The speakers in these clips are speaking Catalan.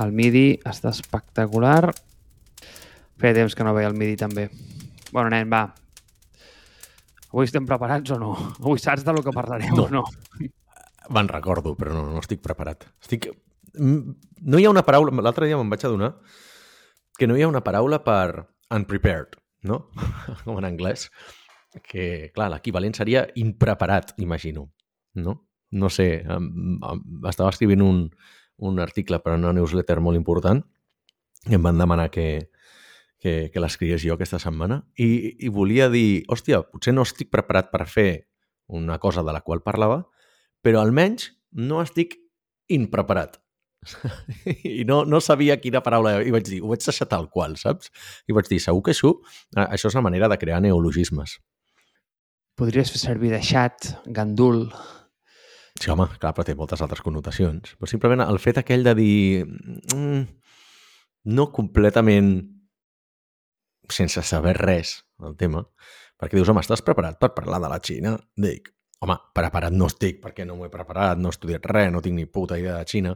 El MIDI està espectacular. Feia temps que no veia el MIDI també. Bueno, nen, va. Avui estem preparats o no? Avui saps de lo que parlarem No. o no? Me'n recordo, però no, no estic preparat. Estic... No hi ha una paraula... L'altre dia me'n vaig adonar que no hi ha una paraula per unprepared, no? Com en anglès. Que, clar, l'equivalent seria impreparat, imagino. No? No sé, estava escrivint un, un article per a una newsletter molt important i em van demanar que, que, que l'escrigués jo aquesta setmana i, i volia dir, hòstia, potser no estic preparat per fer una cosa de la qual parlava, però almenys no estic impreparat. I no, no sabia quina paraula... I vaig dir, ho vaig deixar tal qual, saps? I vaig dir, segur que això, això és la manera de crear neologismes. Podries fer servir de xat, gandul... Sí, home, clar, però té moltes altres connotacions. Però simplement el fet aquell de dir... Mm, no completament sense saber res del tema, perquè dius, home, estàs preparat per parlar de la Xina? Dic, home, preparat no estic, perquè no m'ho he preparat, no he estudiat res, no tinc ni puta idea de Xina,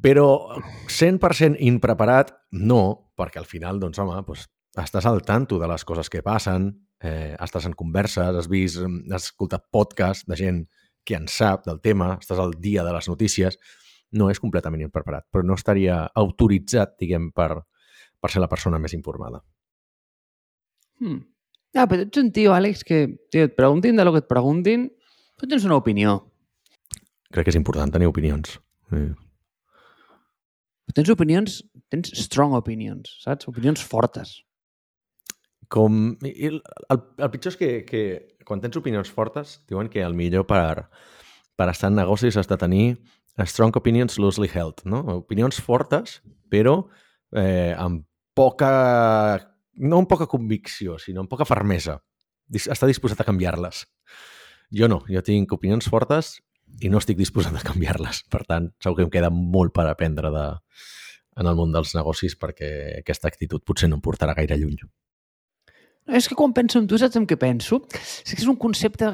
però 100% impreparat, no, perquè al final, doncs, home, doncs, estàs al tanto de les coses que passen, eh, estàs en converses, has vist, has escoltat podcast de gent que en sap del tema, estàs al dia de les notícies, no és completament impreparat, però no estaria autoritzat, diguem, per, per ser la persona més informada. Hmm. Ah, però ets un tio, Àlex, que tio, et preguntin de lo que et preguntin, tu tens una opinió. Crec que és important tenir opinions. Sí. Tens opinions, tens strong opinions, saps? Opinions fortes. Com... El, el, pitjor és que, que quan tens opinions fortes, diuen que el millor per, per estar en negocis has de tenir strong opinions loosely held, no? Opinions fortes, però eh, amb poca... no amb poca convicció, sinó amb poca fermesa. Està disposat a canviar-les. Jo no, jo tinc opinions fortes i no estic disposat a canviar-les. Per tant, segur que em queda molt per aprendre de, en el món dels negocis perquè aquesta actitud potser no em portarà gaire lluny. És que quan penso en tu, saps en què penso? És que és un concepte...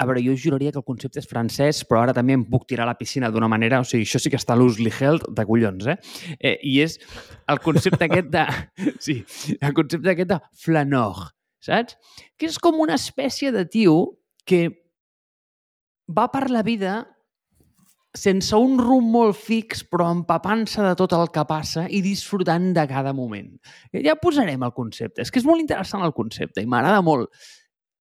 A veure, jo juraria que el concepte és francès, però ara també em puc tirar a la piscina d'una manera... O sigui, això sí que està loosely held de collons, eh? eh I és el concepte aquest de... Sí, el concepte aquest de flanor, saps? Que és com una espècie de tio que va per la vida sense un rumb molt fix, però empapant-se de tot el que passa i disfrutant de cada moment. Ja posarem el concepte. És que és molt interessant el concepte i m'agrada molt.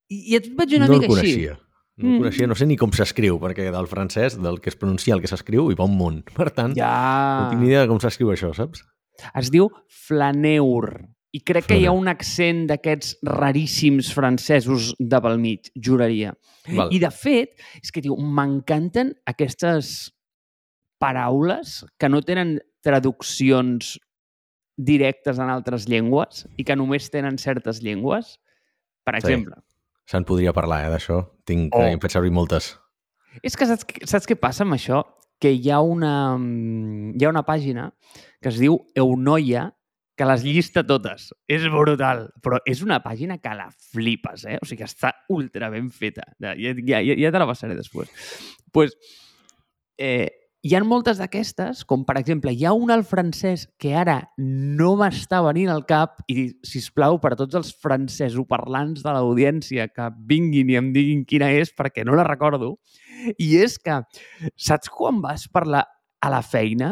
I, I et vaig una no mica el així. coneixia. No el Mm. coneixia, no sé ni com s'escriu, perquè del francès, del que es pronuncia al que s'escriu, hi va un munt. Per tant, Ja... no tinc ni idea de com s'escriu això, saps? Es diu flaneur. I crec que hi ha un accent d'aquests raríssims francesos de pel mig, juraria. Val. I de fet, és que, tio, m'encanten aquestes paraules que no tenen traduccions directes en altres llengües i que només tenen certes llengües. Per Sí. exemple, Se'n podria parlar, eh, d'això. Tinc, Oh. fet servir moltes. És que saps, saps què passa amb això? Que hi ha una, mm, hi ha una pàgina que es diu Eunoia que les llista totes. És brutal, però és una pàgina que la flipes, eh? O sigui que està ultra ben feta. Ja, ja, ja, te la passaré després. pues, eh, hi ha moltes d'aquestes, com per exemple, hi ha una al francès que ara no m'està venint al cap i, si plau per tots els francesoparlants de l'audiència que vinguin i em diguin quina és perquè no la recordo, i és que, saps quan vas per la, a la feina?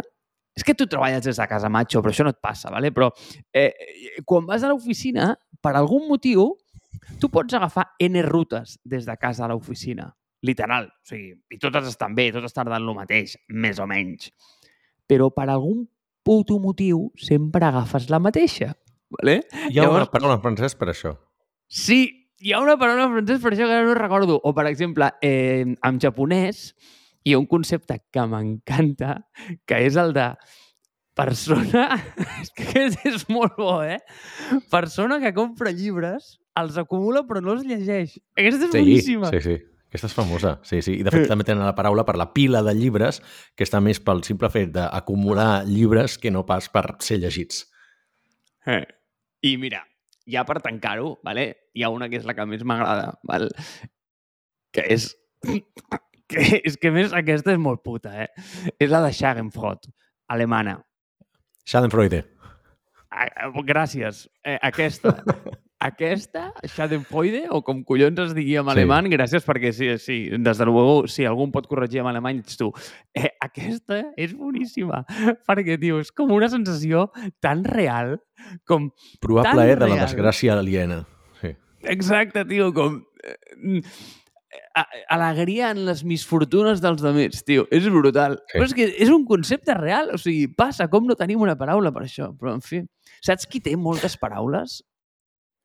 És que tu treballes des de casa, macho, però això no et passa, ¿vale? però eh, quan vas a l'oficina, per algun motiu, tu pots agafar N rutes des de casa a l'oficina. Literal. O sigui, I totes estan bé, totes tarden el mateix, més o menys. Però per algun puto motiu sempre agafes la mateixa. Vale? Hi ha Llavors- una paraula en francès per això. Sí, hi ha una paraula en francès, per això que ara no recordo. O, per exemple, eh, en japonès hi ha un concepte que m'encanta, que és el de persona... és que és molt bo, eh? Persona que compra llibres, els acumula però no els llegeix. Aquesta és Sí, boníssima. sí, sí. Aquesta és famosa, sí, sí. I de fet també tenen la paraula per la pila de llibres, que està més pel simple fet d'acumular llibres que no pas per ser llegits. Eh. I mira, ja per tancar-ho, vale? hi ha una que és la que més m'agrada, val? que és que, és que més aquesta és molt puta, eh? És la de Schadenfreude, alemana. Schadenfreude. Gràcies. Eh, aquesta. Aquesta, Schadenfreude, o com collons es digui en Sí. alemany, gràcies perquè sí, sí, des de luego, si algú em pot corregir en alemany, ets tu. Eh, aquesta és boníssima, perquè, tio, és com una sensació tan real, com... Tan plaer de la desgràcia aliena. Sí. Exacte, tio, com... eh, Alegria en les misfortunes dels demés, tio. És brutal. Sí. Però és que és un concepte real. O sigui, passa, com no tenim una paraula per això? Però, en fi, saps qui té moltes paraules?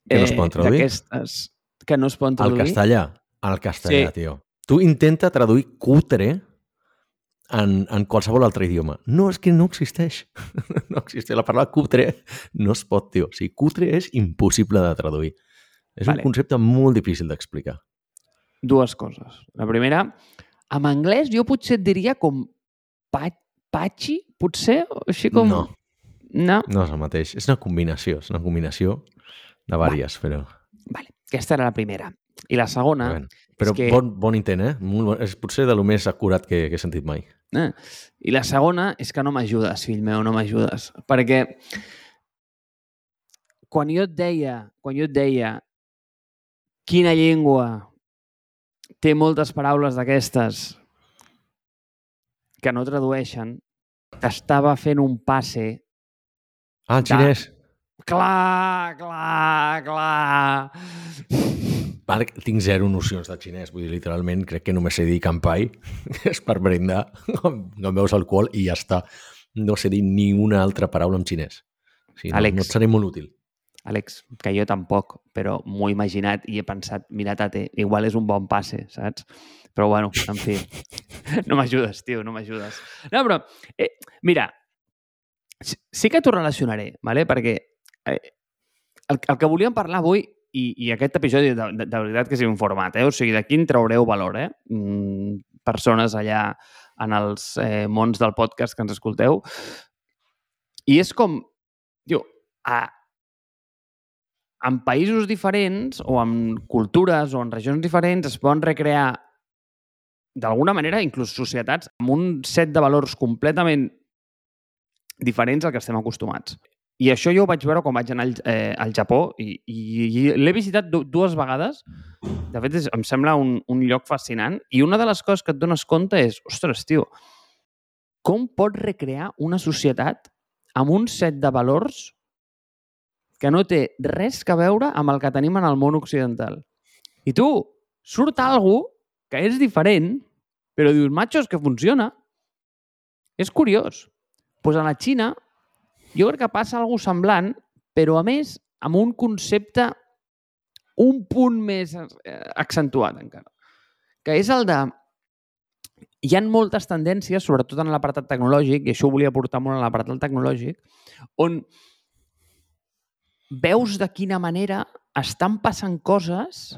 Que no es poden traduir? D'aquestes que no es poden Al traduir. castellà. Al castellà, Sí. tio. Tu intenta traduir cutre en, en qualsevol altre idioma. No, és que no existeix. no existeix. La paraula cutre no es pot, tio. O sigui, cutre és impossible de traduir. És Vale. un concepte molt difícil d'explicar. Dues coses. La primera, en anglès jo potser et diria com pa patxi, potser? O Així com... No. No? No és el mateix. És una combinació. És una combinació de vàries, però... Vale. Aquesta era la primera. I la segona... Bueno, però que- bon, bon intent, eh? Molt bon. És potser de lo més acurat que, que he sentit mai. Eh? I la segona és que no m'ajudes, fill meu, no m'ajudes. Perquè quan jo et deia, quan jo et deia quina llengua té moltes paraules d'aquestes que no tradueixen, t'estava fent un passe Ah, el Da- xinès. clar, clar, clar. Vale, tinc zero nocions de xinès, vull dir, literalment, crec que només sé dir campai, que és per brindar, no veus alcohol i ja està. No sé dir ni una altra paraula en xinès. O sigui, no, Àlex. no et seré molt útil. Àlex, que jo tampoc, però m'ho he imaginat i he pensat, mira, tate, igual és un bon passe, saps? Però bueno, en fi, no m'ajudes, tio, no m'ajudes. No, però, eh, mira, sí, que t'ho relacionaré, ¿vale? perquè eh, el, el que volíem parlar avui, i, i aquest episodi de, de, de veritat que és informat, eh? o sigui, d'aquí en traureu valor, eh? Mm, persones allà en els eh, mons del podcast que ens escolteu. I és com, tio, a, en països diferents o en cultures o en regions diferents es poden recrear d'alguna manera, inclús societats, amb un set de valors completament diferents al que estem acostumats. I això jo ho vaig veure quan vaig anar al, eh, al Japó i, i, i l'he visitat du dues vegades. De fet, és, em sembla un, un lloc fascinant i una de les coses que et dones compte és, ostres, tio, com pots recrear una societat amb un set de valors que no té res que veure amb el que tenim en el món occidental. I tu, surt algú que és diferent, però dius, macho, és que funciona. És curiós. Doncs pues a la Xina jo crec que passa alguna semblant, però a més amb un concepte un punt més eh, accentuat encara, que és el de hi han moltes tendències, sobretot en l'apartat tecnològic, i això ho volia portar molt en l'apartat tecnològic, on veus de quina manera estan passant coses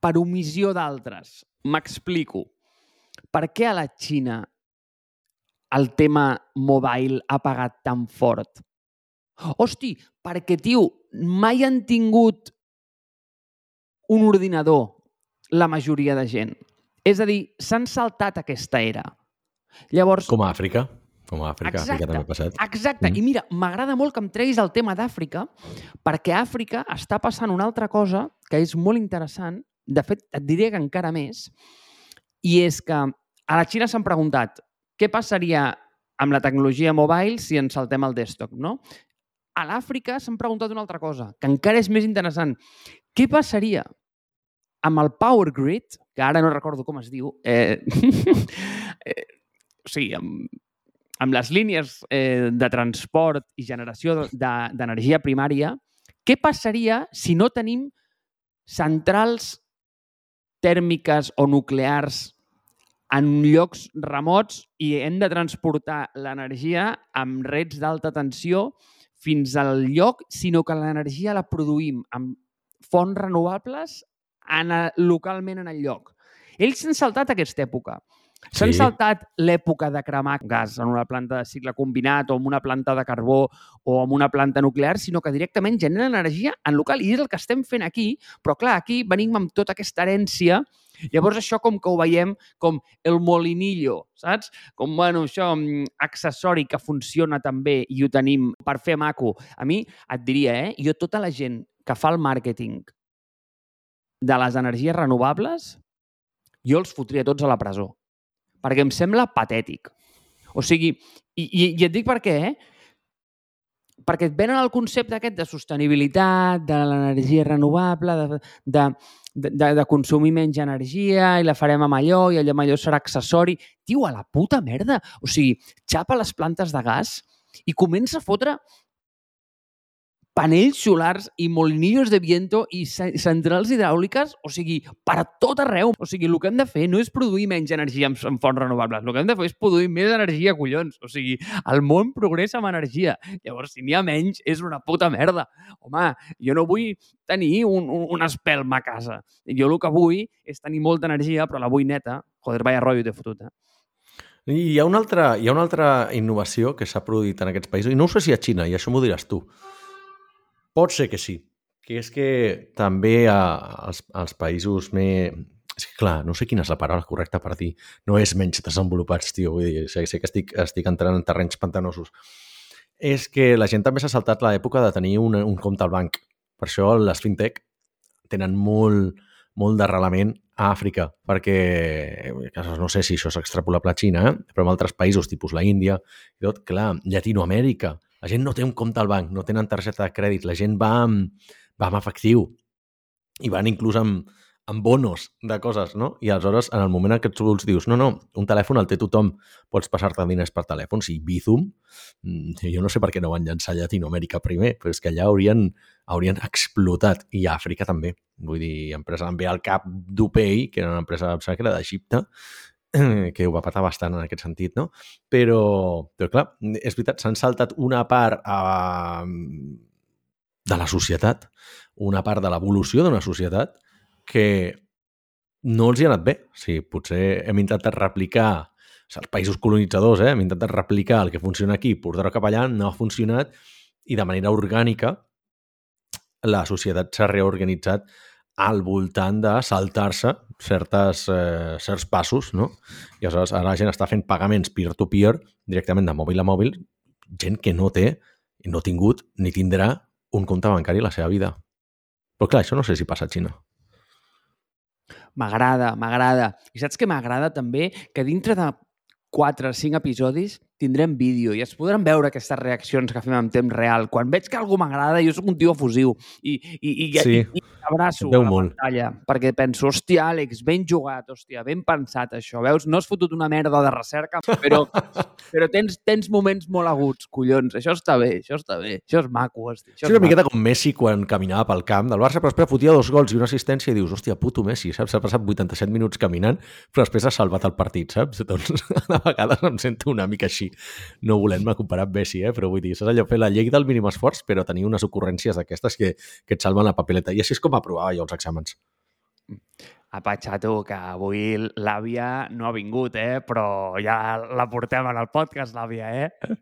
per omissió d'altres. M'explico. Per què a la Xina el tema mobile ha pagat tan fort? Hosti, perquè, tio, mai han tingut un ordinador la majoria de gent. És a dir, s'han saltat aquesta era. Llavors, Com a Àfrica. Com a Àfrica. Exacte. Àfrica també ha passat. Exacte. Mm. I mira, m'agrada molt que em treguis el tema d'Àfrica, perquè a Àfrica està passant una altra cosa que és molt interessant, de fet, et diré que encara més, i és que a la Xina s'han preguntat què passaria amb la tecnologia mobile si ens saltem el desktop, no? A l'Àfrica s'han preguntat una altra cosa, que encara és més interessant. Què passaria amb el Power Grid, que ara no recordo com es diu, eh, eh, o sigui, amb, amb les línies eh, de transport i generació de- d'energia primària, què passaria si no tenim centrals tèrmiques o nuclears en llocs remots i hem de transportar l'energia amb rets d'alta tensió fins al lloc, sinó que l'energia la produïm amb fonts renovables en, localment en el lloc. Ells s'han saltat aquesta època. S'han Sí. saltat l'època de cremar gas en una planta de cicle combinat o en una planta de carbó o en una planta nuclear, sinó que directament generen energia en local. I és el que estem fent aquí, però clar, aquí venim amb tota aquesta herència Llavors això com que ho veiem com el molinillo, saps? Com, bueno, això, mm, accessori que funciona també i ho tenim per fer maco. A mi et diria, eh? Jo tota la gent que fa el màrqueting de les energies renovables, jo els fotria tots a la presó. Perquè em sembla patètic. O sigui, i, i, i et dic per què, eh? perquè et venen el concepte aquest de sostenibilitat, de l'energia renovable, de, de, de, de consumir menys energia i la farem amb allò i allò amb allò serà accessori. Tio, a la puta merda! O sigui, xapa les plantes de gas i comença a fotre panells solars i molinillos de viento i centrals hidràuliques, o sigui, per tot arreu. O sigui, el que hem de fer no és produir menys energia amb, amb fonts renovables, el que hem de fer és produir més energia, collons. O sigui, el món progressa amb energia. Llavors, si n'hi ha menys, és una puta merda. Home, jo no vull tenir un, un, un espelma a casa. Jo el que vull és tenir molta energia, però la vull neta. Joder, vaya rotllo t'he fotut, eh? I hi ha, una altra, hi ha una altra innovació que s'ha produït en aquests països, i no ho sé si a Xina, i això m'ho diràs tu, Pot ser que sí. Que és que també a, als, als països més... És que, clar, no sé quina és la paraula correcta per dir. No és menys desenvolupats, tio. Vull dir, sé, sé que estic, estic entrant en terrenys pantanosos. És que la gent també s'ha saltat l'època de tenir un, un compte al banc. Per això les fintech tenen molt, molt d'arrelament a Àfrica, perquè no sé si això és extrapolable a Xina, eh? però en altres països, tipus la Índia, i tot, clar, Llatinoamèrica, la gent no té un compte al banc, no tenen targeta de crèdit, la gent va amb, va amb efectiu i van inclús amb, amb bonos de coses, no? I aleshores, en el moment en què tu els dius no, no, un telèfon el té tothom, pots passar-te diners per telèfon, si Bizum, mm, jo no sé per què no van llançar Llatinoamèrica primer, però és que allà haurien, haurien explotat, i a Àfrica també. Vull dir, empresa em ve al cap d'UPay, que era una empresa, era d'Egipte, que ho va patar bastant en aquest sentit, no? Però, però clar, és veritat, s'han saltat una part eh, de la societat, una part de l'evolució d'una societat que no els hi ha anat bé. O sigui, potser hem intentat replicar els països colonitzadors, eh? hem intentat replicar el que funciona aquí, portar-ho cap allà, no ha funcionat i de manera orgànica la societat s'ha reorganitzat al voltant de saltar-se certes, eh, certs passos, no? I aleshores ara la gent està fent pagaments peer-to-peer -peer, directament de mòbil a mòbil, gent que no té, no ha tingut ni tindrà un compte bancari a la seva vida. Però clar, això no sé si passa a Xina. M'agrada, m'agrada. I saps que m'agrada també? Que dintre de 4 o 5 episodis tindrem vídeo i es podran veure aquestes reaccions que fem en temps real. Quan veig que algú m'agrada, jo sóc un tio efusiu i, i, i, sí. i, i abraço a la molt. pantalla perquè penso, hòstia, Àlex, ben jugat, hòstia, ben pensat això. Veus, no has fotut una merda de recerca, però, però tens, tens moments molt aguts, collons. Això està bé, això està bé, això és maco. Hòstia, això és, és una miqueta com Messi quan caminava pel camp del Barça, però després fotia dos gols i una assistència i dius, hòstia, puto Messi, saps? S'ha passat 87 minuts caminant, però després ha salvat el partit, saps? Doncs a vegades em sento una mica així no volent-me comparar amb Messi, eh? però vull dir, és allò fer la llei del mínim esforç, però tenir unes ocurrències d'aquestes que, que et salven la papeleta. I així és com aprovava jo els exàmens. Apa, xato, que avui l'àvia no ha vingut, eh? però ja la portem en el podcast, l'àvia, eh?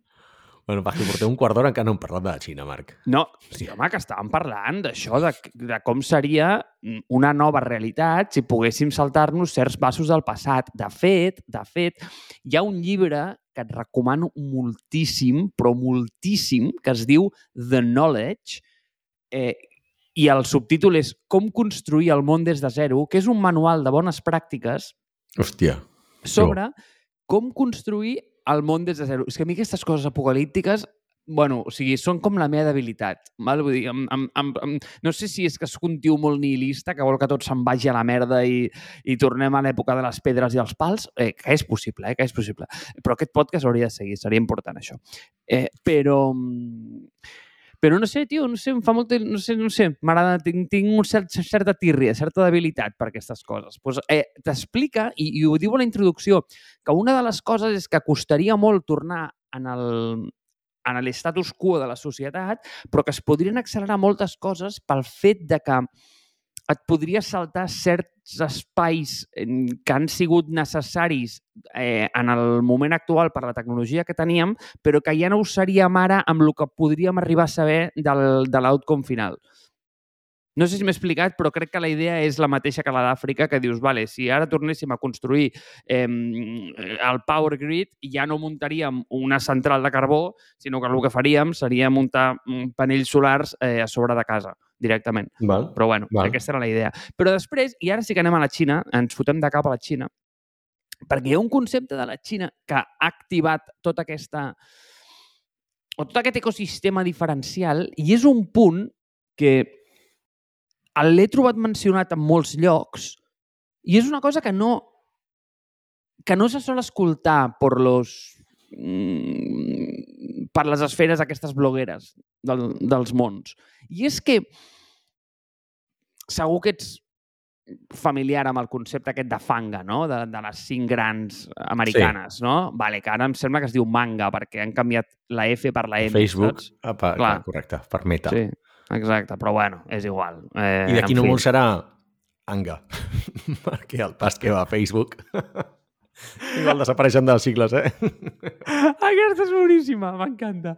Bueno, perquè porteu un quart d'hora encara no hem parlat de la Xina, Marc. No, sí, home, que estàvem parlant d'això, de, de com seria una nova realitat si poguéssim saltar-nos certs passos del passat. De fet, de fet, hi ha un llibre que et recomano moltíssim, però moltíssim, que es diu The Knowledge, eh, i el subtítol és Com construir el món des de zero, que és un manual de bones pràctiques Hòstia. sobre com construir el món des de zero. És que a mi aquestes coses apocalíptiques bueno, o sigui, són com la meva debilitat. Val? Vull dir, amb, amb, amb, amb, no sé si és que sóc un tio molt nihilista, que vol que tot se'n vagi a la merda i, i tornem a l'època de les pedres i els pals, eh, que és possible, eh, que és possible. Però aquest podcast hauria de seguir, seria important això. Eh, però, però no sé, tio, no sé, em fa molt... No sé, no sé, m'agrada, tinc, tinc un cert, certa tírria, certa debilitat per aquestes coses. Pues, eh, T'explica, i, i ho diu a la introducció, que una de les coses és que costaria molt tornar en el, en l'estatus quo de la societat, però que es podrien accelerar moltes coses pel fet de que et podria saltar certs espais que han sigut necessaris eh, en el moment actual per la tecnologia que teníem, però que ja no ho seríem ara amb el que podríem arribar a saber del, de l'outcome final. No sé si m'he explicat, però crec que la idea és la mateixa que la d'Àfrica, que dius, vale, si ara tornéssim a construir eh, el Power Grid, ja no muntaríem una central de carbó, sinó que el que faríem seria muntar panells solars eh, a sobre de casa, directament. Val. Però bueno, Val. aquesta era la idea. Però després, i ara sí que anem a la Xina, ens fotem de cap a la Xina, perquè hi ha un concepte de la Xina que ha activat tota aquesta o tot aquest ecosistema diferencial i és un punt que l'he trobat mencionat en molts llocs i és una cosa que no que no se sol escoltar per los mm, per les esferes aquestes blogueres del, dels mons. I és que segur que ets familiar amb el concepte aquest de fanga, no? De, de les cinc grans americanes, sí. no? Vale, que ara em sembla que es diu manga perquè han canviat la F per la M, Facebook, saps? per, Clar. correcte, per meta. Sí, exacte, però bueno, és igual. Eh, I d'aquí en no fi. molt serà Anga, perquè el pas que va a Facebook igual desapareixen dels cicles, eh? Aquesta és boníssima, m'encanta.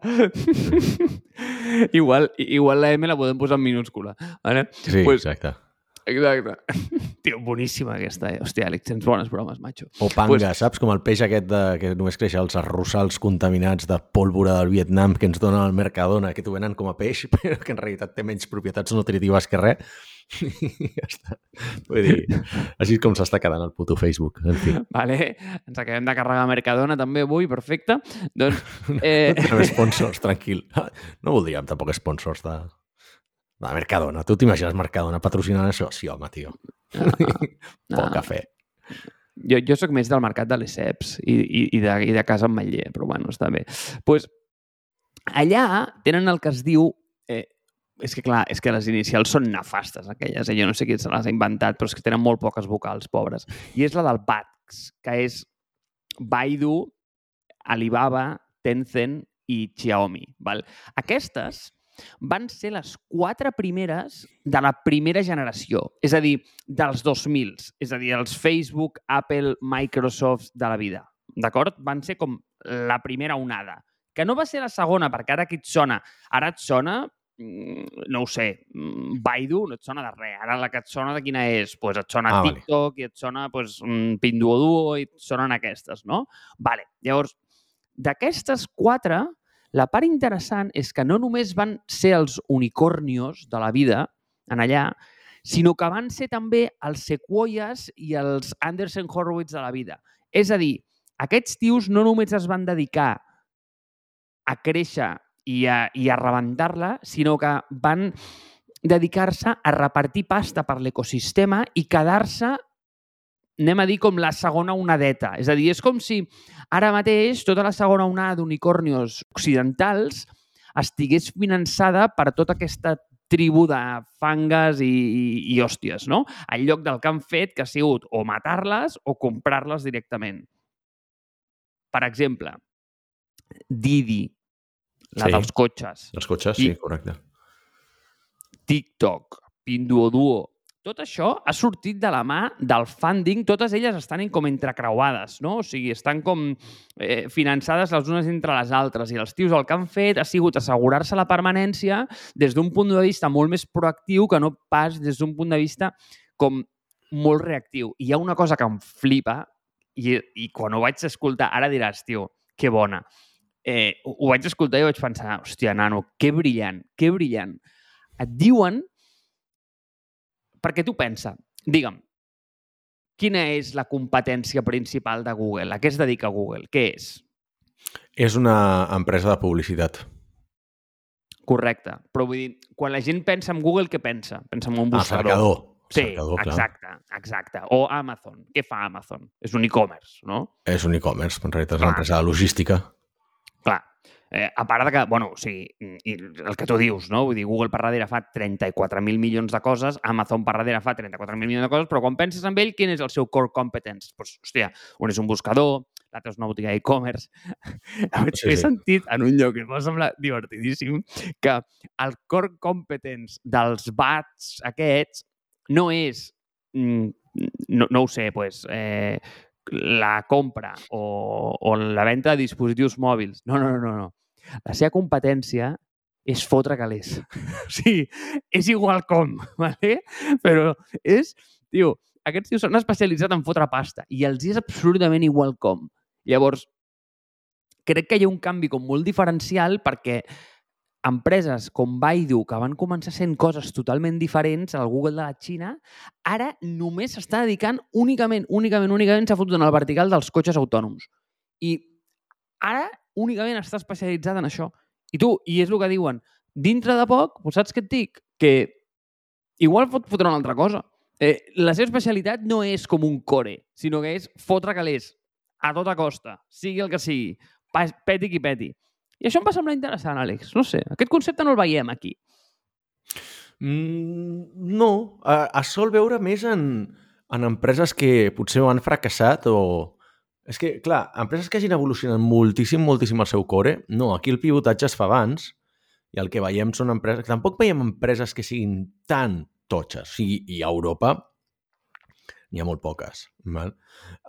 igual, igual la M la podem posar en minúscula. Vale? Sí, Pues- exacte. Exacte. Tio, boníssima aquesta. Eh? Hòstia, Àlex, tens bones bromes, macho. O panga, Pues- saps? Com el peix aquest de, que només creix als arrossals contaminats de pólvora del Vietnam que ens donen al Mercadona, que t'ho venen com a peix, però que en realitat té menys propietats nutritives que res. I ja està. Vull dir, així és com s'està quedant el puto Facebook. En fi, Vale? Ens acabem de carregar Mercadona també avui, perfecte. Doncs, eh, no tenim sponsors, tranquil. No voldríem tampoc sponsors de, de Mercadona. Tu t'imagines Mercadona patrocinant això? Sí, home, tio. Poc cafè. jo, jo sóc més del mercat de les ceps i, i, i, de, i de casa amb Matller, però bueno, està bé. pues, allà tenen el que es diu... Eh, és que, clar, és que les inicials són nefastes, aquelles. Eh? Jo no sé qui se les ha inventat, però és que tenen molt poques vocals, pobres. I és la del BATX, que és Baidu, Alibaba, Tencent i Xiaomi. Val? Aquestes van ser les quatre primeres de la primera generació, és a dir, dels 2000, és a dir, els Facebook, Apple, Microsoft de la vida. D'acord? Van ser com la primera onada. Que no va ser la segona, perquè ara aquí et sona. Ara et sona, mm, no ho sé, mm, Baidu no et sona de res. Ara la que et sona de quina és? Pues et sona Ah, vale. TikTok i et sona pues, mm, Pinduoduo i et sonen aquestes, no? Vale. Llavors, d'aquestes quatre, la part interessant és que no només van ser els unicornios de la vida en allà, sinó que van ser també els Sequoias i els Anderson Horowitz de la vida. És a dir, aquests tios no només es van dedicar a créixer i a, i a rebentar-la, sinó que van dedicar-se a repartir pasta per l'ecosistema i quedar-se anem a dir com la segona onadeta. És a dir, és com si ara mateix tota la segona onada d'unicornios occidentals estigués finançada per tota aquesta tribu de fangues i, i, i hòsties, no? En lloc del que han fet, que ha sigut o matar-les o comprar-les directament. Per exemple, Didi, la Sí. dels cotxes, Els cotxes, sí, correcte. TikTok, Pinduoduo, tot això ha sortit de la mà del funding, totes elles estan com entrecreuades, no? O sigui, estan com eh, finançades les unes entre les altres i els tios el que han fet ha sigut assegurar-se la permanència des d'un punt de vista molt més proactiu que no pas des d'un punt de vista com molt reactiu. I hi ha una cosa que em flipa i, i quan ho vaig escoltar, ara diràs, tio, que bona. Eh, ho, ho vaig escoltar i vaig pensar, hòstia, nano, que brillant, que brillant. Et diuen perquè tu pensa, digue'm, quina és la competència principal de Google? A què es dedica Google? Què és? És una empresa de publicitat. Correcte. Però vull dir, quan la gent pensa en Google, què pensa? Pensa en un Ah, buscador. cercador. Sí, cercador, clar. exacte, exacte. O Amazon. Què fa Amazon? És un e-commerce, no? És un e-commerce, en realitat és Clar. una empresa de logística. Clar. Eh, a part de que, bueno, o sigui, i el que tu dius, no? Vull dir, Google per darrere fa 34.000 milions de coses, Amazon per darrere fa 34.000 milions de coses, però quan penses en ell, quin és el seu core competence? Doncs, pues, hòstia, un és un buscador, l'altre és una botiga d'e-commerce. Sí, He sí. sentit en un lloc que em va semblar divertidíssim que el core competence dels bats aquests no és, mm, no, no ho sé, pues, eh, la compra o, o la venda de dispositius mòbils. No, no, no, no. La seva competència és fotre calés. sigui, és igual com, ¿vale? però és, tio, aquests tios s'han especialitzat en fotre pasta i els és absolutament igual com. Llavors, crec que hi ha un canvi com molt diferencial perquè empreses com Baidu, que van començar sent coses totalment diferents al Google de la Xina, ara només s'està dedicant únicament, únicament, únicament s'ha fotut en el vertical dels cotxes autònoms. I ara únicament està especialitzat en això. I tu, i és el que diuen, dintre de poc, doncs saps què et dic? Que igual pot fotre una altra cosa. Eh, la seva especialitat no és com un core, sinó que és fotre calés a tota costa, sigui el que sigui, peti qui peti. I això em va semblar interessant, Àlex. No sé, aquest concepte no el veiem aquí. Mm, no, es sol veure més en, en empreses que potser han fracassat o... És que, clar, empreses que hagin evolucionat moltíssim, moltíssim el seu core, no, aquí el pivotatge es fa abans i el que veiem són empreses... Tampoc veiem empreses que siguin tan totxes. O sigui, i a Europa n'hi ha molt poques. Val?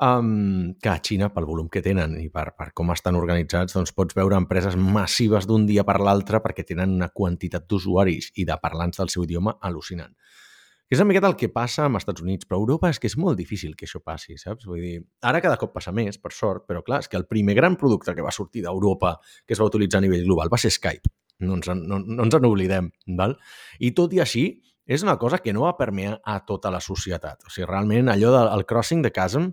Um, que a Xina, pel volum que tenen i per, per com estan organitzats, doncs pots veure empreses massives d'un dia per l'altre perquè tenen una quantitat d'usuaris i de parlants del seu idioma al·lucinant. Que és una miqueta el que passa als Estats Units, però a Europa és que és molt difícil que això passi, saps? Vull dir, ara cada cop passa més, per sort, però clar, és que el primer gran producte que va sortir d'Europa que es va utilitzar a nivell global va ser Skype. No ens en, no, no ens en oblidem, val? I tot i així, és una cosa que no va permear a tota la societat. O sigui, realment allò del crossing de chasm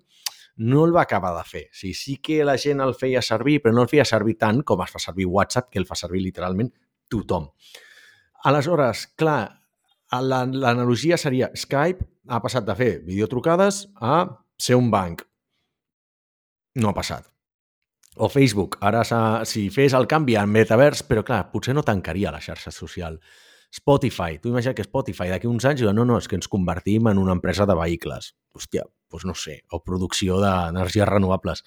no el va acabar de fer. O sigui, sí que la gent el feia servir, però no el feia servir tant com es fa servir WhatsApp, que el fa servir literalment tothom. Aleshores, clar, l'analogia seria Skype ha passat de fer videotrucades a ser un banc. No ha passat. O Facebook, ara si fes el canvi en metavers, però clar, potser no tancaria la xarxa social. Spotify, tu imagina que Spotify d'aquí uns anys diu, no, no, és que ens convertim en una empresa de vehicles. Hòstia, doncs no sé, o producció d'energies renovables.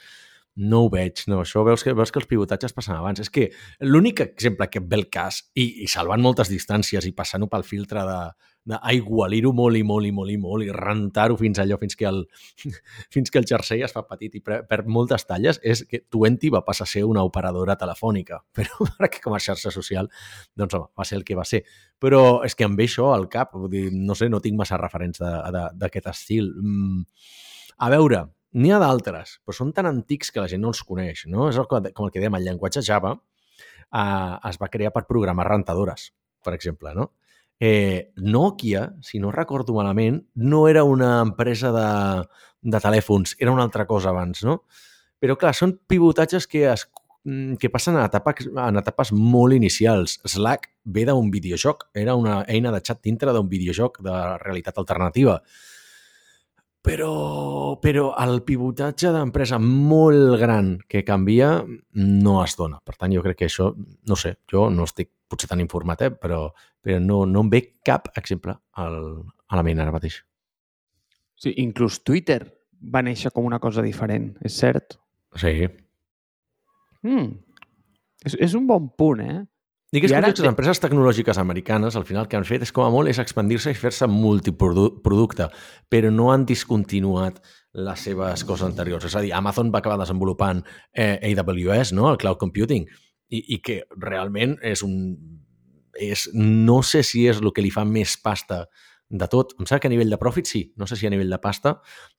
No ho veig, no. Això veus que, veus que els pivotatges passen abans. És que l'únic exemple que ve el cas, i, i salvant moltes distàncies i passant-ho pel filtre de, d'aigualir-ho molt i molt i molt i molt i rentar-ho fins allò, fins que el, fins que el jersei es fa petit i perd moltes talles, és que Twenty va passar a ser una operadora telefònica, però perquè com a xarxa social doncs home, va ser el que va ser. Però és que ve això al cap, vull dir, no sé, no tinc massa referents d'aquest estil. Mm, a veure, n'hi ha d'altres, però són tan antics que la gent no els coneix, no? És el, com el que dèiem, el llenguatge Java eh, es va crear per programar rentadores, per exemple, no? Eh, Nokia, si no recordo malament, no era una empresa de, de telèfons, era una altra cosa abans, no? Però, clar, són pivotatges que, es, mm, que passen en etapes, en etapes molt inicials. Slack ve d'un videojoc, era una eina de xat dintre d'un videojoc de realitat alternativa però, però el pivotatge d'empresa molt gran que canvia no es dona. Per tant, jo crec que això, no sé, jo no estic potser tan informat, eh, però, però no, no em ve cap exemple al, a la ment ara mateix. Sí, inclús Twitter va néixer com una cosa diferent, és cert? Sí. Mm. És, és un bon punt, eh? I que és que les empreses tecnològiques americanes al final que han fet és com a molt és expandir-se i fer-se multiproducte, però no han discontinuat les seves coses anteriors. És a dir, Amazon va acabar desenvolupant eh, AWS, no? el cloud computing, i, i que realment és un... És, no sé si és el que li fa més pasta de tot. Em sembla que a nivell de profit sí, no sé si a nivell de pasta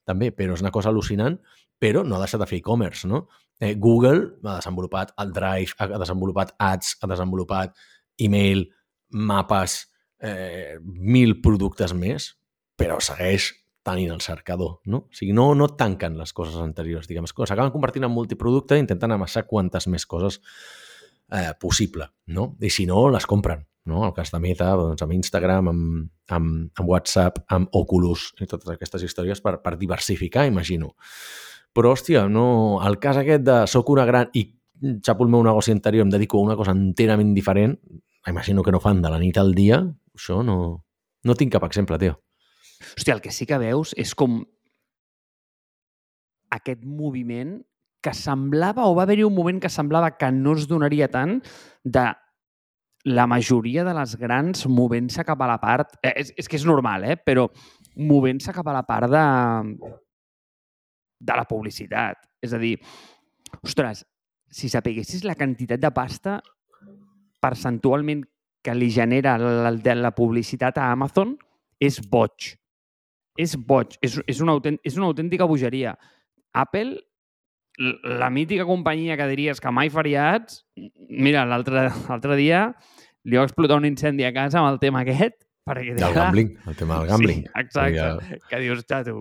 també, però és una cosa al·lucinant, però no ha deixat de fer e-commerce, no? Eh, Google ha desenvolupat el Drive, ha desenvolupat Ads, ha desenvolupat email, mapes, eh, mil productes més, però segueix tenint el cercador, no? O sigui, no, no tanquen les coses anteriors, diguem, s'acaben convertint en multiproducte i intenten amassar quantes més coses eh, possible, no? I si no, les compren, no? El cas de Meta, doncs, amb Instagram, amb, amb, amb WhatsApp, amb Oculus i totes aquestes històries per, per diversificar, imagino. Però, hòstia, no, el cas aquest de soc una gran i xapo el meu negoci anterior, em dedico a una cosa enterament diferent, imagino que no fan de la nit al dia, això no, no tinc cap exemple, tio. Hòstia, el que sí que veus és com aquest moviment que semblava, o va haver-hi un moment que semblava que no es donaria tant de la majoria de les grans movent-se cap a la part... Eh, és, és que és normal, eh? Però movent-se cap a la part de, de la publicitat. És a dir, ostres, si sapiguessis la quantitat de pasta percentualment que li genera la, la, la publicitat a Amazon és boig. És boig. És, és, una, és una autèntica bogeria. Apple, la mítica companyia que diries que mai faria ads, mira, l'altre dia li va explotar un incendi a casa amb el tema aquest, perquè... Del gambling, el tema del gambling. Sí, exacte. Perquè... Que dius, xato,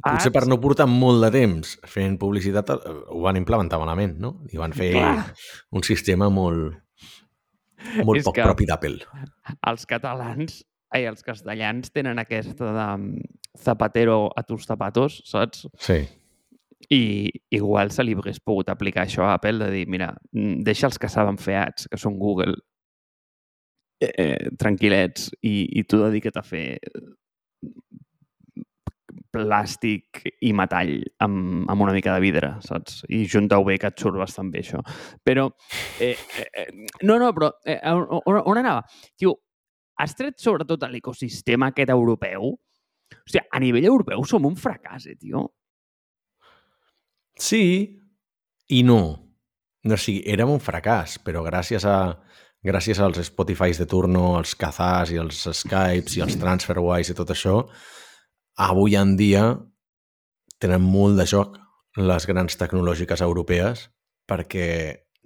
Potser per no portar molt de temps fent publicitat eh, ho van implementar malament, no? I van fer Clar. un sistema molt, molt poc propi d'Apple. Els catalans, ai, els castellans tenen aquesta de mm, zapatero a tus zapatos, saps? Sí. I igual se li hagués pogut aplicar això a Apple, de dir, mira, mm, deixa els que saben fer ads, que són Google, eh, eh, tranquil·lets, i, i tu dedica't a fer plàstic i metall amb, amb una mica de vidre, saps? I junta-ho bé, que et surt bastant bé, això. Però, eh, eh, eh no, no, però eh, on, on anava? Tio, has tret sobretot l'ecosistema aquest europeu? O sigui, a nivell europeu som un fracàs, eh, tio? Sí i no. No, o sigui, érem un fracàs, però gràcies a gràcies als Spotifys de turno, als Kazas i els Skypes i els TransferWise i tot això, avui en dia tenen molt de joc les grans tecnològiques europees perquè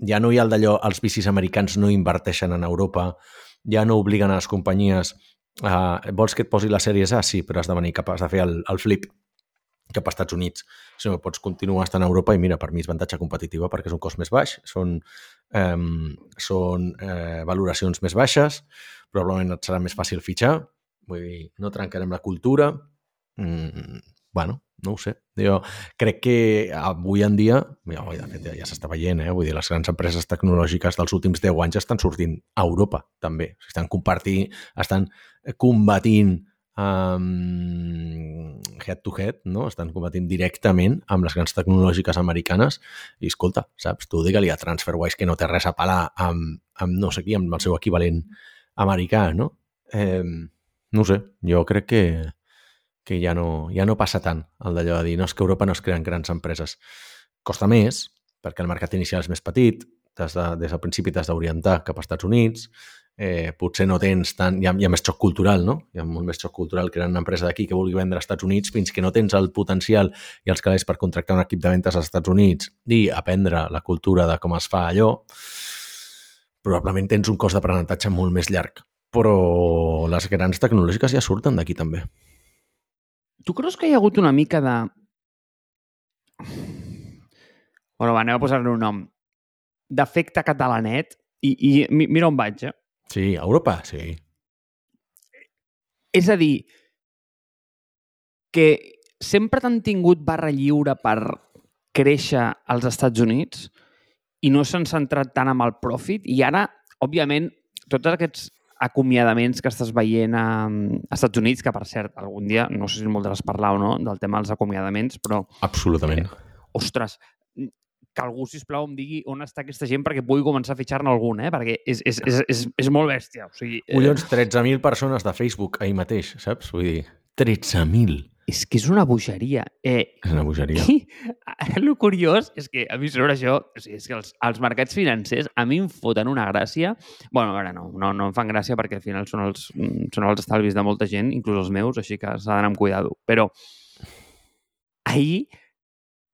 ja no hi ha el d'allò, els bicis americans no inverteixen en Europa, ja no obliguen a les companyies a, vols que et posi les sèries A? Sí, però has de venir capaç de fer el, el flip cap als Estats Units. Si no, pots continuar estant a Europa i mira, per mi és avantatge competitiva perquè és un cost més baix, són, eh, són eh, valoracions més baixes, probablement et serà més fàcil fitxar, vull dir, no trencarem la cultura, mm, bueno, no ho sé. Jo crec que avui en dia, ja, de fet, ja s'està veient, eh? vull dir, les grans empreses tecnològiques dels últims 10 anys estan sortint a Europa, també. Estan compartint, estan combatint um, head to head, no? estan combatint directament amb les grans tecnològiques americanes i escolta, saps, tu digue-li a TransferWise que no té res a pelar amb, amb no sé qui, amb el seu equivalent americà, no? Eh, no sé, jo crec que, que ja no, ja no passa tant el d'allò de dir no, és que a Europa no es creen grans empreses. Costa més, perquè el mercat inicial és més petit, de, des del principi t'has d'orientar cap als Estats Units, eh, potser no tens tant... Hi ha, hi ha més xoc cultural, no? Hi ha molt més xoc cultural creant una empresa d'aquí que vulgui vendre als Estats Units fins que no tens el potencial i els calés per contractar un equip de ventes als Estats Units i aprendre la cultura de com es fa allò, probablement tens un cost d'aprenentatge molt més llarg. Però les grans tecnològiques ja surten d'aquí també. Tu creus que hi ha hagut una mica de... Bueno, va, anem a posar-li un nom. D'efecte catalanet i, i mira on vaig, eh? Sí, a Europa, sí. És a dir, que sempre t'han tingut barra lliure per créixer als Estats Units i no s'han centrat tant amb el profit i ara, òbviament, tots aquests acomiadaments que estàs veient a, a Estats Units, que per cert, algun dia, no sé si molt de parlar o no, del tema dels acomiadaments, però... Absolutament. Eh, ostres, que algú, si plau em digui on està aquesta gent perquè pugui començar a fitxar-ne algun, eh? perquè és, és, és, és, és molt bèstia. O sigui, eh... Collons, 13.000 persones de Facebook ahir mateix, saps? Vull dir, 13.000 és que és una bogeria. Eh, és una bogeria. I, el curiós és que, a mi sobre això, o sigui, és que els, els mercats financers a mi em foten una gràcia. bueno, ara no, no, no em fan gràcia perquè al final són els, són els estalvis de molta gent, inclús els meus, així que s'ha d'anar amb cuidado. Però ahir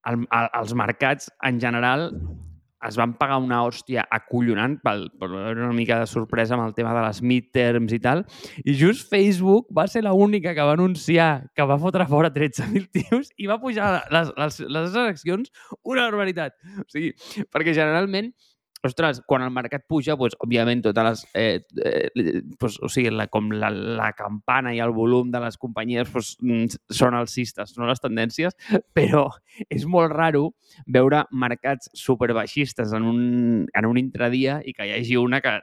el, el, els mercats en general es van pagar una hòstia acollonant pel, per una mica de sorpresa amb el tema de les midterms i tal, i just Facebook va ser l'única que va anunciar que va fotre fora 13.000 tios i va pujar les, les, les accions una barbaritat. O sigui, perquè generalment ostres, quan el mercat puja, doncs, òbviament, totes les... Eh, eh, doncs, o sigui, la, com la, la campana i el volum de les companyies doncs, mm, són alcistes, no les tendències, però és molt raro veure mercats superbaixistes en un, en un intradia i que hi hagi una que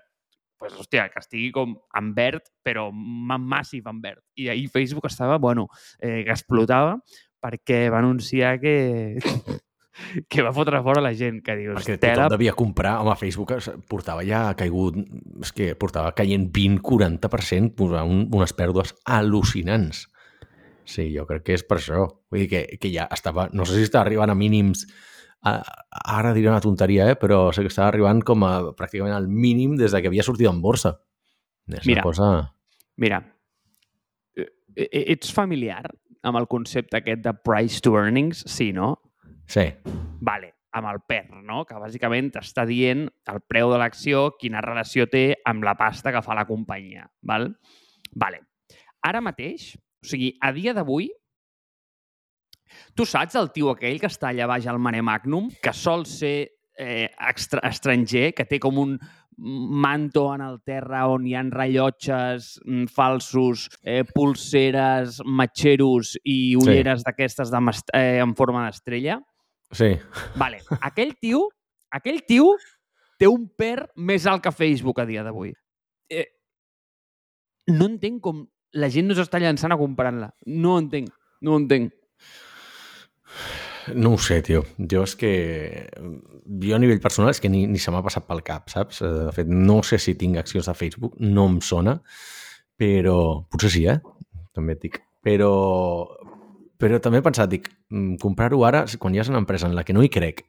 pues, hòstia, que estigui com en verd, però massiv en verd. I ahir Facebook estava, bueno, eh, que explotava perquè va anunciar que, que va fotre fora la gent, que dius... Perquè tela... tothom devia comprar, home, Facebook portava ja caigut, és que portava caient 20-40%, un, unes pèrdues al·lucinants. Sí, jo crec que és per això. Vull dir que, que ja estava, no sé si està arribant a mínims, a, ara diré una tonteria, eh? però sé que estava arribant com a pràcticament al mínim des de que havia sortit en borsa. És Mira. una cosa... Mira, eh, eh, ets familiar amb el concepte aquest de price to earnings? Sí, no? Sí, Vale, amb el PER, no? Que bàsicament t'està dient el preu de l'acció, quina relació té amb la pasta que fa la companyia. Val? Vale. Ara mateix, o sigui, a dia d'avui, tu saps el tio aquell que està allà baix al Mare Magnum, que sol ser eh, extra, estranger, que té com un manto en el terra on hi han rellotges mm, falsos, eh, pulseres, matxeros i ulleres d'aquestes de mast- eh, en forma d'estrella? Sí. Vale, aquell tio, aquell tio té un PER més alt que Facebook a dia d'avui. Eh, no entenc com la gent no s'està llançant a comprar-la. No ho entenc, no ho entenc. No ho sé, tio. Jo és que... Jo a nivell personal és que ni, ni se m'ha passat pel cap, saps? Eh, De fet, no sé si tinc accions de Facebook, no em sona, però... Potser sí, eh? També et dic. Però... Però també he pensat, dic, mm, comprar-ho ara, quan ja és una empresa en la que no hi crec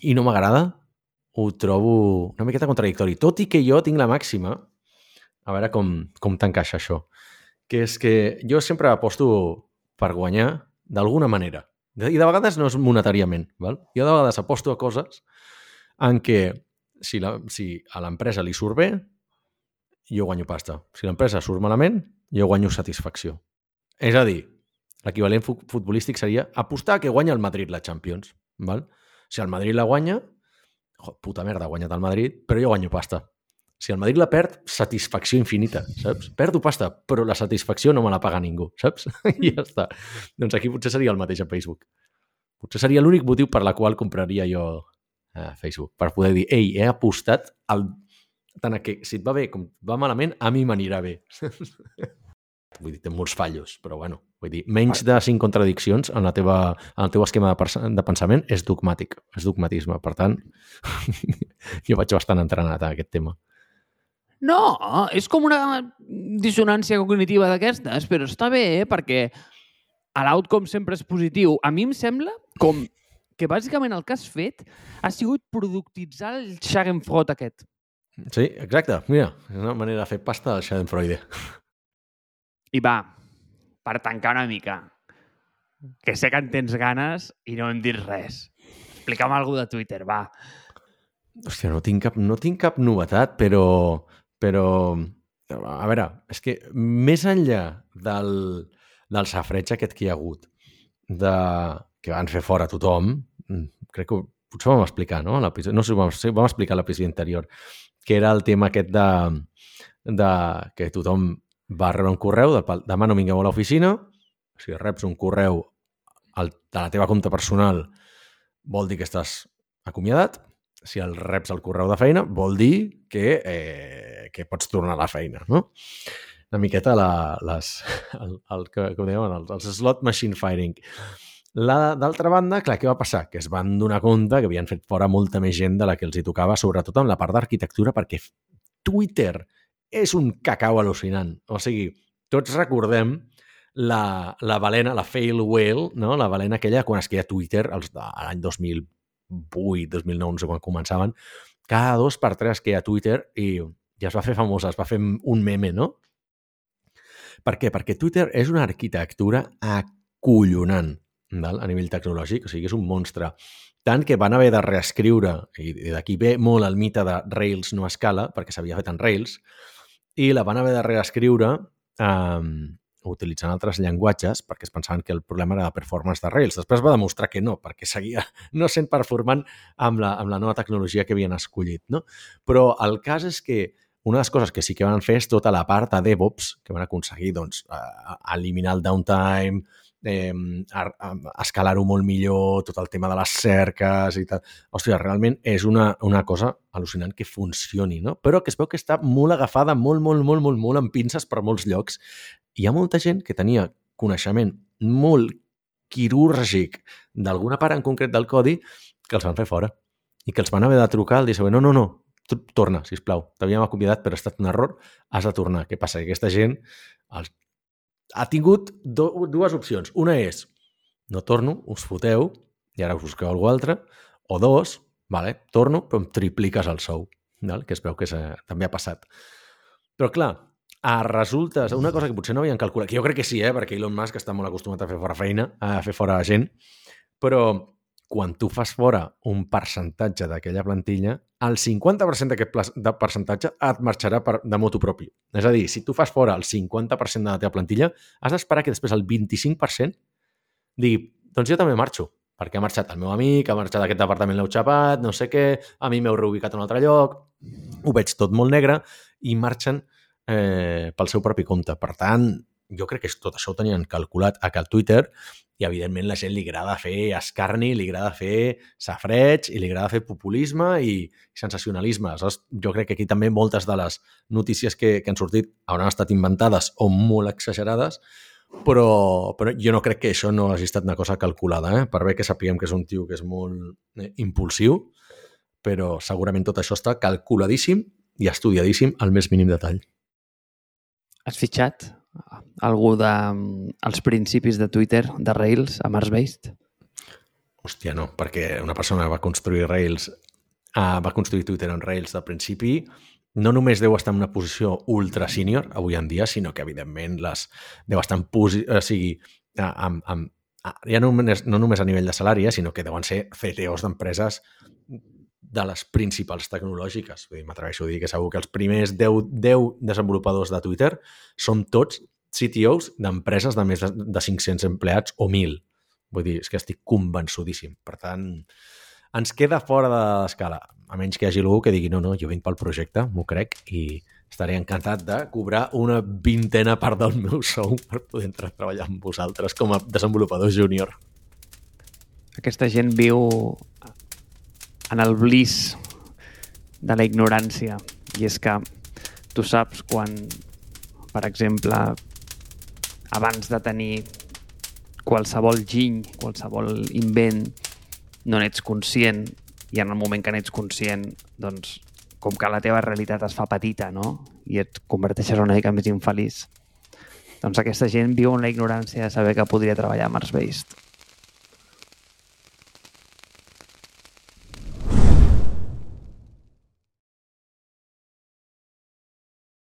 i no m'agrada, ho trobo una miqueta contradictori. Tot i que jo tinc la màxima, a veure com, com t'encaixa això, que és que jo sempre aposto per guanyar d'alguna manera. I de vegades no és monetàriament. Val? Jo de vegades aposto a coses en què si, la, si a l'empresa li surt bé, jo guanyo pasta. Si l'empresa surt malament, jo guanyo satisfacció. És a dir, l'equivalent fu- futbolístic seria apostar que guanya el Madrid la Champions. Val? Si el Madrid la guanya, jo, puta merda, ha guanyat el Madrid, però jo guanyo pasta. Si el Madrid la perd, satisfacció infinita, saps? Perdo pasta, però la satisfacció no me la paga ningú, saps? I ja està. Doncs aquí potser seria el mateix a Facebook. Potser seria l'únic motiu per la qual compraria jo a Facebook, per poder dir, ei, he apostat al... tant a que si et va bé com va malament, a mi m'anirà bé. vull dir, té molts fallos, però bueno, vull dir, menys de cinc contradiccions en, la teva, en el teu esquema de, de pensament és dogmàtic, és dogmatisme. Per tant, jo vaig bastant entrenat a aquest tema. No, és com una dissonància cognitiva d'aquestes, però està bé, eh? perquè l'outcome sempre és positiu. A mi em sembla com que bàsicament el que has fet ha sigut productitzar el Schadenfreude aquest. Sí, exacte. Mira, és una manera de fer pasta del Schadenfreude. I va, per tancar una mica, que sé que en tens ganes i no em dius res. Explica'm alguna de Twitter, va. Hòstia, no tinc cap, no tinc cap novetat, però, però... A veure, és que més enllà del, del safreig aquest que hi ha hagut, de, que van fer fora tothom, mm, crec que potser ho vam explicar, no? No sé, si vam, sí, ho vam explicar a l'episodi anterior, que era el tema aquest de, de que tothom va rebre un correu de demà no vingueu a l'oficina, si reps un correu al, de la teva compte personal vol dir que estàs acomiadat, si el reps al correu de feina, vol dir que, eh, que pots tornar a la feina, no? Una miqueta la, les, el, el, que, com diuen, els, els slot machine firing. D'altra banda, clar, què va passar? Que es van donar compte que havien fet fora molta més gent de la que els hi tocava, sobretot en la part d'arquitectura, perquè Twitter és un cacau al·lucinant. O sigui, tots recordem la, la balena, la fail whale, no? la balena aquella quan es queia Twitter els de l'any 2008, 2009, no sé quan començaven, cada dos per tres que a Twitter i ja es va fer famosa, es va fer un meme, no? Per què? Perquè Twitter és una arquitectura acollonant val? a nivell tecnològic, o sigui, és un monstre. Tant que van haver de reescriure, i d'aquí ve molt el mite de Rails no escala, perquè s'havia fet en Rails, i la van haver de reescriure eh, utilitzant altres llenguatges perquè es pensaven que el problema era la performance de Rails. Després va demostrar que no, perquè seguia no sent performant amb la, amb la nova tecnologia que havien escollit. No? Però el cas és que una de les coses que sí que van fer és tota la part de DevOps, que van aconseguir doncs, eh, eliminar el downtime, eh, escalar-ho molt millor, tot el tema de les cerques i tal. Hòstia, realment és una, una cosa al·lucinant que funcioni, no? Però que es veu que està molt agafada, molt, molt, molt, molt, molt amb pinces per molts llocs. Hi ha molta gent que tenia coneixement molt quirúrgic d'alguna part en concret del codi que els van fer fora i que els van haver de trucar al següent. No, no, no, torna, sisplau. T'havíem acomiadat, però ha estat un error. Has de tornar. Què passa? Que aquesta gent els... ha tingut do, dues opcions. Una és, no torno, us foteu i ara us busqueu algú altre. O dos, vale, torno, però em tripliques el sou, val? que es veu que també ha passat. Però clar, a resultes, una cosa que potser no havien calculat, que jo crec que sí, eh, perquè Elon Musk està molt acostumat a fer fora feina, a fer fora gent, però quan tu fas fora un percentatge d'aquella plantilla, el 50% d'aquest percentatge et marxarà per, de motu propi. És a dir, si tu fas fora el 50% de la teva plantilla, has d'esperar que després el 25% digui, doncs jo també marxo, perquè ha marxat el meu amic, ha marxat aquest departament l'heu xapat, no sé què, a mi m'heu reubicat a un altre lloc, ho veig tot molt negre i marxen eh, pel seu propi compte. Per tant, jo crec que tot això ho tenien calculat a el Twitter i evidentment la gent li agrada fer escarni, li agrada fer safreig i li agrada fer populisme i sensacionalisme. Aleshores, jo crec que aquí també moltes de les notícies que, que han sortit hauran estat inventades o molt exagerades, però, però jo no crec que això no hagi estat una cosa calculada, eh? per bé que sapiguem que és un tio que és molt eh, impulsiu, però segurament tot això està calculadíssim i estudiadíssim al més mínim detall. Has fitxat algú de, als principis de Twitter, de Rails, a Mars Based? Hòstia, no, perquè una persona va construir Rails, uh, va construir Twitter en Rails del principi, no només deu estar en una posició ultra senior avui en dia, sinó que, evidentment, les deu estar en posició... O sigui, amb, amb, ja no només, no només a nivell de salari, eh, sinó que deuen ser CTOs d'empreses de les principals tecnològiques. M'atreveixo a dir que segur que els primers 10, 10 desenvolupadors de Twitter són tots CTOs d'empreses de més de, de 500 empleats o 1.000. Vull dir, és que estic convençudíssim. Per tant, ens queda fora de l'escala. A menys que hi hagi algú que digui no, no, jo vinc pel projecte, m'ho crec, i estaré encantat de cobrar una vintena part del meu sou per poder entrar a treballar amb vosaltres com a desenvolupador júnior. Aquesta gent viu en el bliss de la ignorància. I és que tu saps quan, per exemple, abans de tenir qualsevol giny, qualsevol invent, no n'ets conscient i en el moment que n'ets conscient, doncs, com que la teva realitat es fa petita, no? I et converteixes una mica més infeliç. Doncs aquesta gent viu en la ignorància de saber que podria treballar a Mars Based.